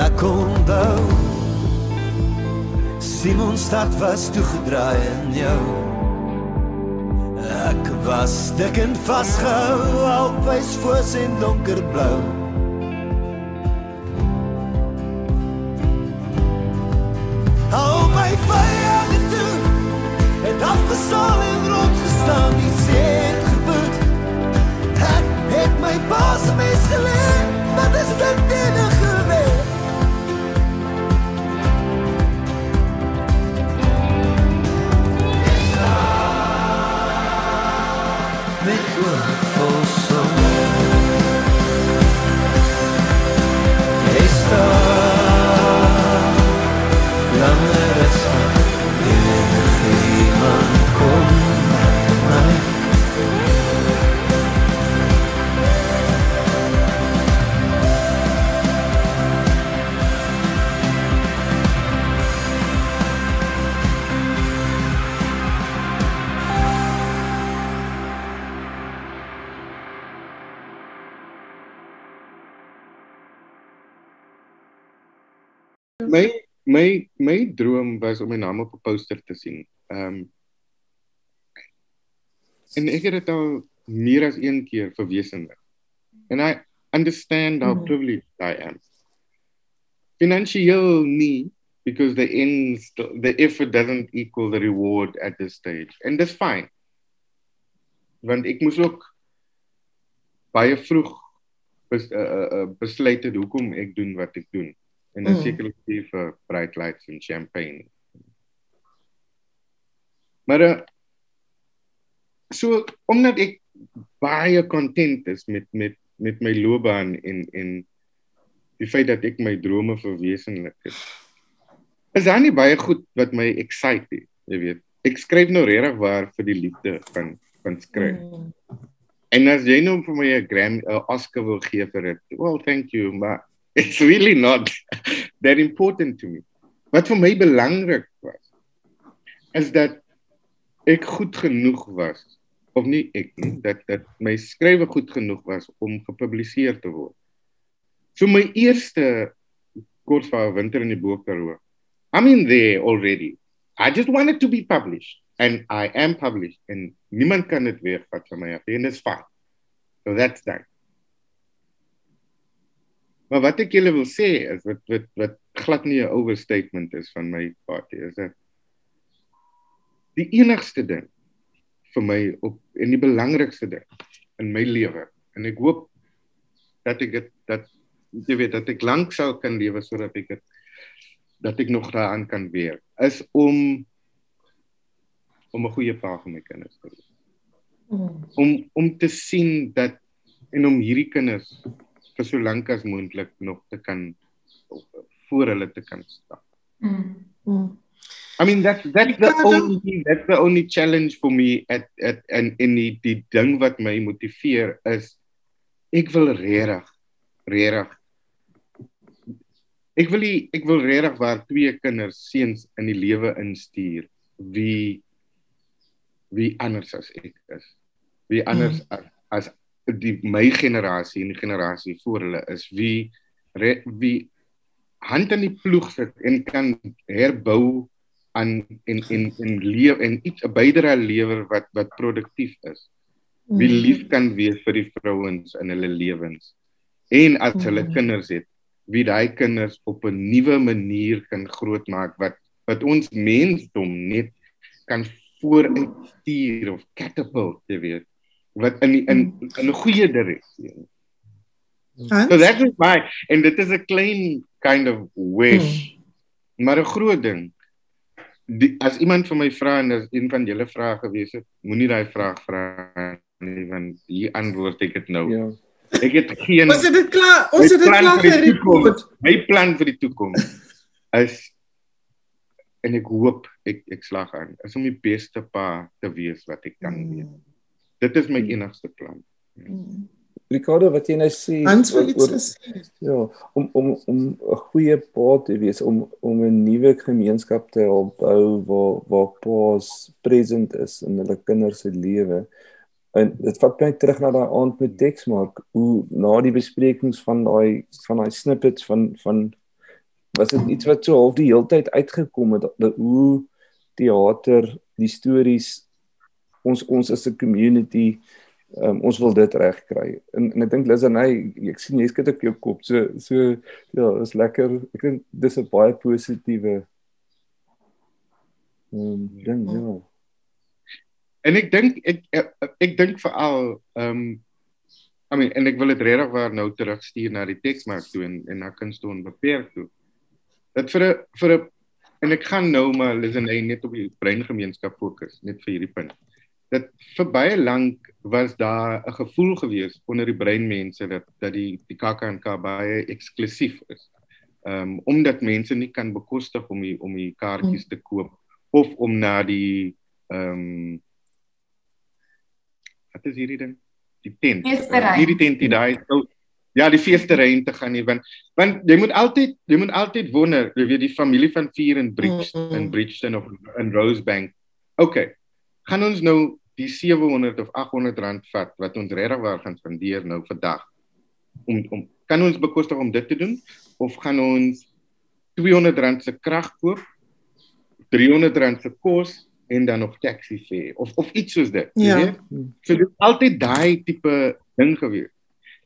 Ek kon onthou. Simon stad was toegedraai in jou. Ek was dik en vastgehou Alwees voos en donkerblauw Hou my vijanden toe Het afgesal en rondgestaan Die zee het geboet. Ek het my baas mes geleerd Wat is dit weg My my my droom was om my naam op 'n poster te sien. Ehm um, en ek het dit al meer as een keer verwesenlik. And I understand how mm. privileged I am. Financieel nie because the ends the effort doesn't equal the reward at this stage and that's fine. Want ek moes ook baie vroeg bes, uh, uh, besluit het hoekom ek doen wat ek doen. En dan mm. sekerlik vir bright lights en champagne. Maar uh, so omdat ek baie content is met met met my loopbaan en en die feit dat ek my drome verwesenlik het. Is daar nie baie goed wat my excite, jy weet. Ek skryf nou regtig waar vir die liefde van van skryf. Mm. En as jy nou vir my 'n Grammy 'n Oscar wil gee vir dit, well, thank you, but it's really not [laughs] that important to me. Wat vir my belangrik was is dat ek goed genoeg was of nie ek nie dat dat my skrywe goed genoeg was om gepubliseer te word. So my eerste kortverhaal Winter in die Bokaroo. I'm in there already. I just wanted to be published and I am published and niemand kan dit weer vat van my af en dit is fyn. So that's that. Maar wat ek julle wil sê is wat wat wat glad nie 'n overstatement is van my party is dat die enigste ding vir my op en die belangrikste ding in my lewe en ek hoop dat ek dit dat jy weet dat ek lank sou kan lewe sodat ek dit dat ek nog daaraan kan werk is om om 'n goeie pa vir my kinders te wees. Mm. Om om te sien dat en om hierdie kinders vir so lank as moontlik nog te kan voor hulle te kan stap. Mm. Mm. I mean that that's the only that's the only challenge for me at at and in die die ding wat my motiveer is ek wil regtig regtig ek wil die, ek wil regtig waar twee kinders seuns in die lewe instuur wie wie anders as ek is wie anders mm. as, as die my generasie en die generasie voor hulle is wie re, wie hand in die ploeg sit en kan herbou aan en en en leef en iets 'n bydra lewer wat wat produktief is. Wie mm. lief kan wees vir die vrouens in hulle lewens. En as hulle mm. kinders het, wie daai kinders op 'n nuwe manier kan grootmaak wat wat ons mensdom net kan vooruit stuur of catapult, jy weet, wat in die, in mm. in 'n goeie direksie. So that is my and it is a klein kind of wish. Mm. Maar 'n groot ding die, as iemand vir my vra en as een van julle vrae gewees het, moenie daai vraag vra nie want hier antwoord ek dit nou. Ja. Ek het geen Ons het dit klaar, ons het dit klaar gereed. My plan vir die toekoms is en ek hoop ek ek slag aan is om die beste pa te wees wat ek kan mm. wees. Dit is my enigste plan. Mm. Ricardo wat jy nou sê Hans wil iets gesê. Ja, om om om 'n goeie pa te wees, om om 'n nuwe gemeenskap te help bou waar waar pa's present is in hulle kinders se lewe. En dit vat my terug na daai aand met Dexmark, hoe na die besprekings van daai van daai snippets van van was dit iets wat so half die heeltyd uitgekom het dat hoe teater, die stories ons ons as 'n community um, ons wil dit reg kry. En, en ek dink Liz en hy, ek sien jy skud op jou kop. So so ja, is lekker. Ek dink dis 'n baie positiewe ehm um, ding ja. En ek dink ek ek, ek dink veral ehm um, I mean en ek wil dit regtig waar nou terugstuur na die teksmark toe en en na kunstoon beperk toe. Dit vir 'n vir 'n en ek gaan nou maar Liz en hy net op die breingemeenskap fokus net vir hierdie punt dat vir baie lank was daar 'n gevoel gewees onder die breinmense dat dat die die KAKNK baie eksklusief is. Ehm um, omdat mense nie kan bekostig om die, om die kaartjies te koop of om na die ehm um, wat is hierdie ding? Die tent. Uh, hierdie tent die daai so ja, die feesterrein te gaan nie want want jy moet altyd jy moet altyd wonder, jy weet die familie van vier in Bridgton mm -hmm. in Bridgton of in Rosebank. Okay. Gaan ons nou die 700 of 800 rand vat wat ons regtig waar gaan spandeer nou vandag om om kan ons bekostig om dit te doen of gaan ons R200 se krag koop, R300 se kos en dan nog taxi fare of of iets soos dit, Ja. weet. So dit altyd daai tipe ding gewees.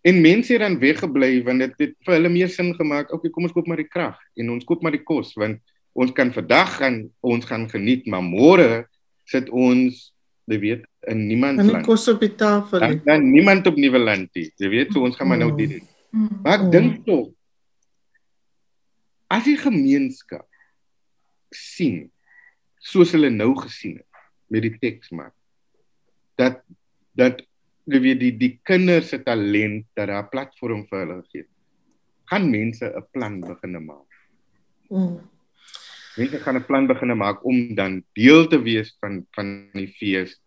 En mense het dan weggebly want dit het vir hulle meer sin gemaak. Okay, kom ons koop maar die krag en ons koop maar die kos want ons kan vandag gaan ons gaan geniet, maar môre sit ons, jy weet, in niemand En se die land. kos op die tafel. Dan, dan niemand op nuwe land nie. Jy weet, so ons gaan maar nou Mm. dit doen. Mm. Maar ek Mm. dink tog as die gemeenskap sien soos hulle nou gesien het met die teksmark dat dat jy weet die die kinders se talent dat daar 'n platform vir hulle gegee gaan mense 'n plan begine maak. Mm. Mense gaan 'n plan begine maak om dan deel te wees van van die fees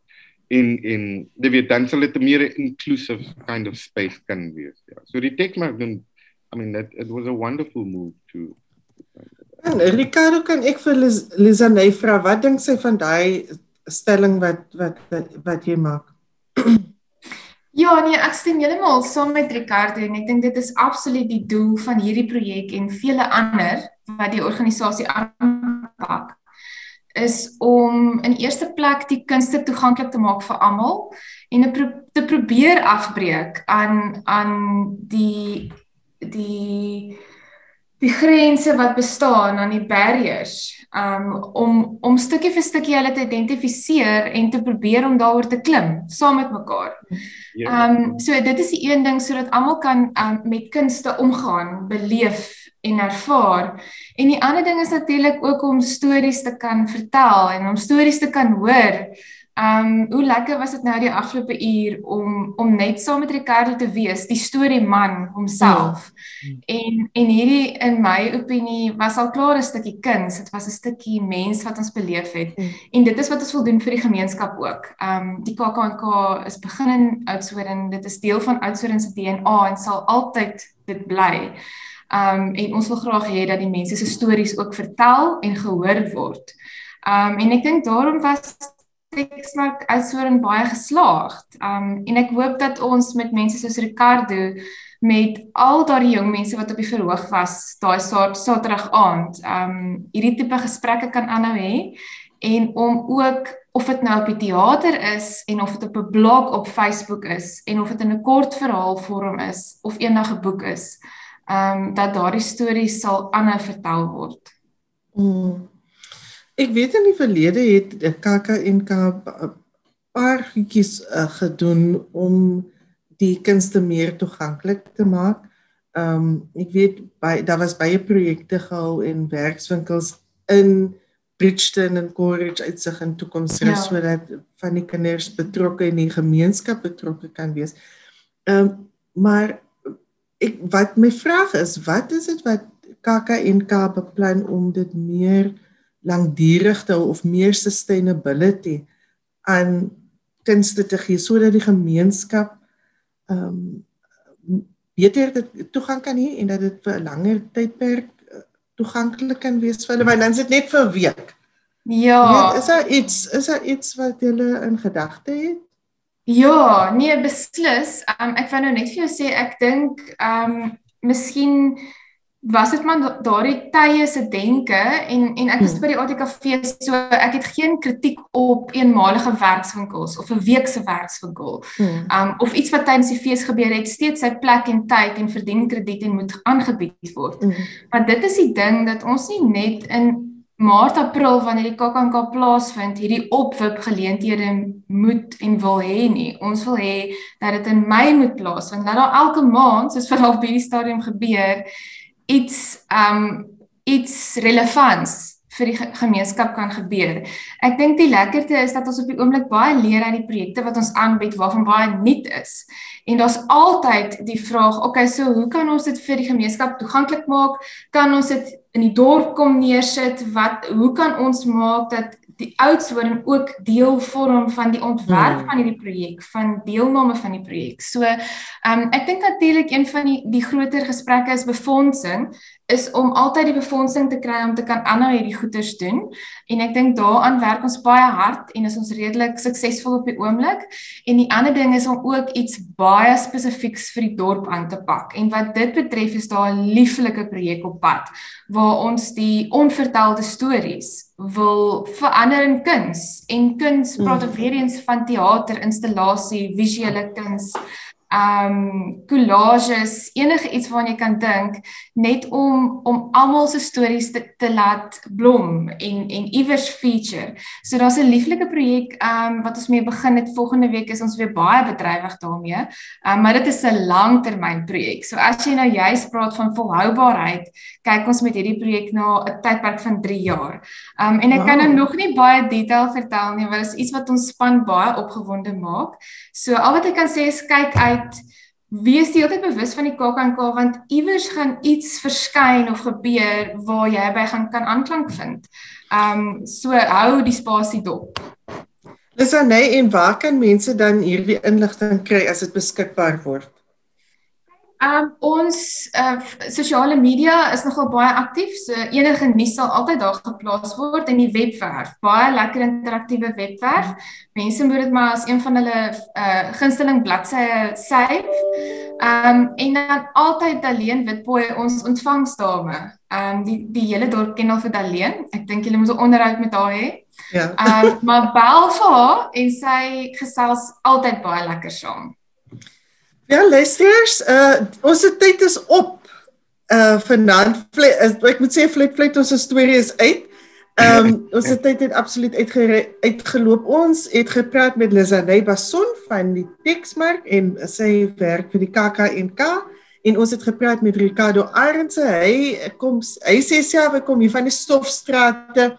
en en jy weet dan sal dit 'n meer inclusive kind of space kan wees. Ja. So die teksmark doen I mean that it was a wonderful move to En Ricardo kan ek vir Lizanay vra wat dink sy van daai stelling wat wat wat, wat jy maak? [clears throat] Ja, nee, ek stem heeltemal saam met Ricardo en ek dink dit is absoluut die doel van hierdie projek en vele ander wat die organisasie aanpak is om in eerste plek die kunste toeganklik te maak vir almal en pro te probeer afbreek aan aan die die die grense wat bestaan aan die barriers um om om stukkie vir stukkie hulle te identifiseer en te probeer om daaroor te klim saam met mekaar. Ehm um, so dit is die een ding sodat almal kan um, met kunste omgaan, beleef en ervaar. En die ander ding is natuurlik ook om stories te kan vertel en om stories te kan hoor. Ehm um, hoe lekker was dit nou die afgelope uur om om net saam met Ricardo te wees, die storie man homself. En en hierdie in my opinie was al klaar 'n stukkie kuns. Dit was 'n stukkie mens wat ons beleef het. Mm. En dit is wat ons wil doen vir die gemeenskap ook. Ehm um, die KAKNK is begin in Oudtshoorn. Dit is deel van Oudtshoorn se DNA en sal altyd dit bly. Ehm um, en ons wil graag hê dat die mense se stories ook vertel en gehoor word. Ehm um, en ek dink daarom was Texmark Oudtshoorn baie geslaagd. Um, en ek hoop dat ons met mense soos Ricardo met al daardie jong mense wat op die verhoog was daai sa- Saterdag aand, um, hierdie tipe gesprekke kan aanhou hê en om ook of dit nou op die teater is en of dit op 'n blog op Facebook is en of dit in 'n kort verhaal vorm is of eendag 'n boek is, um, dat daardie stories sal aanhou vertel word. Mm. Ek weet in die verlede het die KAKNK 'n paar goedjies uh, gedoen om die kunste meer toeganklik te maak. Ehm um, ek weet by daar was baie projekte gehou en werkswinkels in Bridgeton en Courage uitsig in toekoms Ja. sodat van die kinders betrokke in die gemeenskap betrokke kan wees. Ehm um, maar ek wat my vraag is, wat is dit wat KAKNK beplan om dit meer langdurig te hou of meer sustainability aan kunste te gee sodat die gemeenskap ehm um, beter dit toegang kan hê en dat dit vir 'n langer tydperk eh, toeganklik kan wees vir hulle want dan is dit net vir 'n week. Ja. Ja. Is daar iets is daar iets wat julle in gedagte het? Ja, nee, beslis. Um, ek wou nou net vir jou sê ek dink ehm um, miskien was dit maar da- daardie tye se denke en en ek was Hmm. by die ATKV so ek het geen kritiek op eenmalige werkswinkels of 'n week se werkswinkel. Hmm. Um of iets wat tydens die fees gebeur het steeds sy plek en tyd en verdien krediet en moet aangebied word. Hmm. Want dit is die ding dat ons nie net in Maart April wanneer die KAKNK plaasvind hierdie opwip geleenthede moet en wil hê nie. Ons wil hê dat dit in Mei moet plaasvind. Dat daar elke maand soos wat op hierdie stadium gebeur iets um iets relevants vir die ge- gemeenskap kan gebeur. Ek dink die lekkerte is dat ons op die oomblik baie leer uit die projekte wat ons aanbied waarvan baie nuut is. En daar's altyd die vraag, okay, so hoe kan ons dit vir die gemeenskap toeganklik maak? Kan ons dit in die dorp kom neersit? Wat hoe kan ons maak dat die Oudtshoorn ook deel vorm van die ontwerp Hmm. van hierdie projek, van deelname van die projek. So, ehm um, ek dink natuurlik een van die die groter gesprekke is befondsing is om altyd die befondsing te kry om te kan aanhou hierdie goeders doen. En ek dink daaraan werk ons baie hard en is ons redelik suksesvol op die oomblik. En die ander ding is om ook iets baie spesifieks vir die dorp aan te pak. En wat dit betref is daar 'n lieflike projek op pad waar ons die onvertelde stories wil verander in kuns. En kuns praat mm. weer eens van teater, installasie, visuele kuns um collages enige iets waarna jy kan dink net om om almal se stories te, te laat blom en en iewers feature. So daar's 'n lieflike projek um wat ons mee begin het volgende week is ons weer baie bedrywig daarmee. Um maar dit is 'n langtermynprojek. So as jy nou juist praat van volhoubaarheid, kyk ons met hierdie projek na 'n tydperk van 3 jaar. Um en ek wow. kan nou nog nie baie detail vertel nie, want dit is iets wat ons span baie opgewonde maak. So al wat ek kan sê is kyk uit wees jy altyd bewus van die KAKNK want iewers gaan iets verskyn of gebeur waar jy by gaan kan aanklank vind. Um so hou die spasie dop. Lisa, nee, en waar kan mense dan hierdie inligting kry as dit beskikbaar word? Um ons uh, sosiale media is nogal baie aktief. So enige nuus sal altyd daar geplaas word in die webwerf. Baie lekker interaktiewe webwerf. Mense moet dit maar as een van hulle uh gunsteling bladsye save. Um en dan altyd Daleen Witboy ons ontvangsdame. Um die die hele dorp ken al vir Daleen. Ek dink julle moet 'n onderhoud met haar hê. Ja. Um maar bel vir haar en sy gesels altyd baie lekker saam. Ja, luisteraars, uh ons tyd is op. Uh vanaand ek moet sê flat flat ons storie is uit. Ehm um, [clears throat] ons tyd het absoluut uitge, uitgeloop. Ons het gepraat met Lizaney Bason van die Texmark en sy werk vir die KAKNK en ons het gepraat met Ricardo Arendse. Hy kom hy sê self hy kom hier van die Stofstrate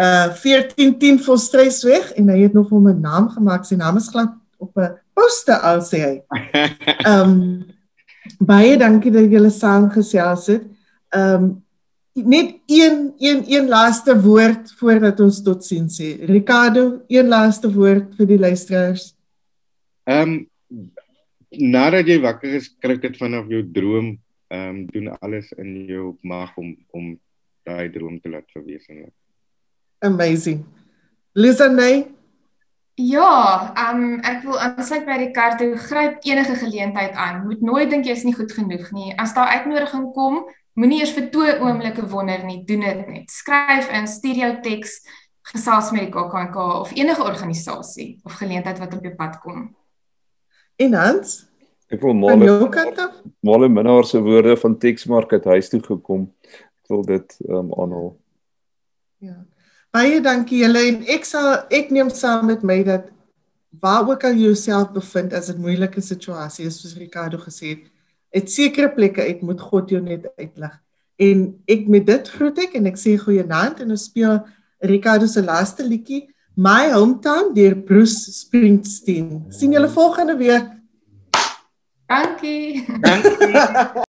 uh 1410 Volstruisweg en hy het nog hom 'n naam gemaak. Sy naam is glad op 'n poste al sê hy. [laughs] Ehm um, baie dankie dat julle saam gesels het. Ehm um, net een een een laaste woord voordat ons tot sien sê. Ricardo, een laaste woord vir die luisteraars. Ehm um, nadat jy wakker is, kry dit vanaf jou droom, ehm um, doen alles in jou mag om om daai droom te laat verwesenlik. Amazing. Lisa Nay, Ja, um, ek wil aansluit by Ricardo, gryp enige geleentheid aan. Moet nooit dink jy's nie goed genoeg nie. As daar uitnodiging kom, moenie eers vir twee oomblikke wonder nie, doen dit net. Skryf in, stuur jou teks, gesels met die KAKNK of enige organisasie of geleentheid wat op jou pad kom. En Hans, ek wil maar Male minnaar se woorde van teksmark uit huis toe gekom. Ek wil dit um, aanhaal. Ja. Baie dankie julle en ek sal ek neem saam met my dat waar ook al jy jouself bevind as 'n moeilike situasie is soos Ricardo gesê het, dit sekere plekke uit moet God jou net uitlig. En ek met dit groet ek en ek sê goeienaand en ons speel Ricardo se laaste liedjie My Hometown deur Bruce Springsteen. Sien julle volgende week. Dankie. Dankie. [laughs]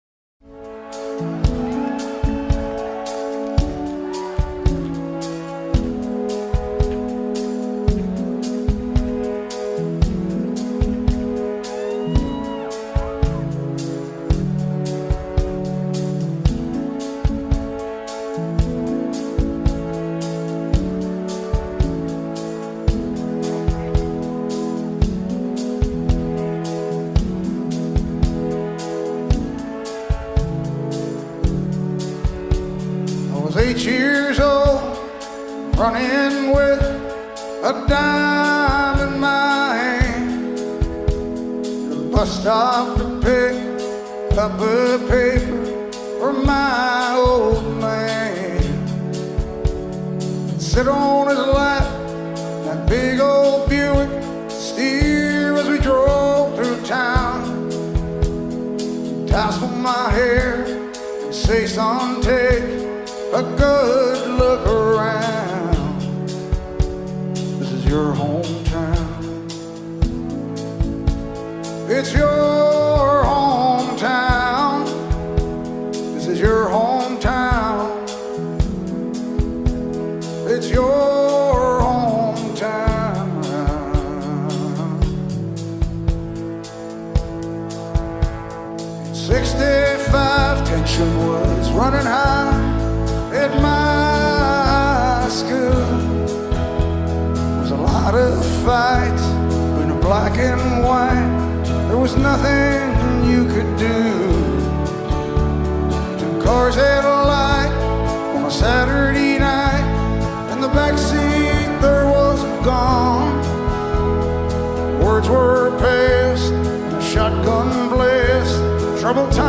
Troubled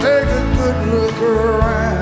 take a good look around.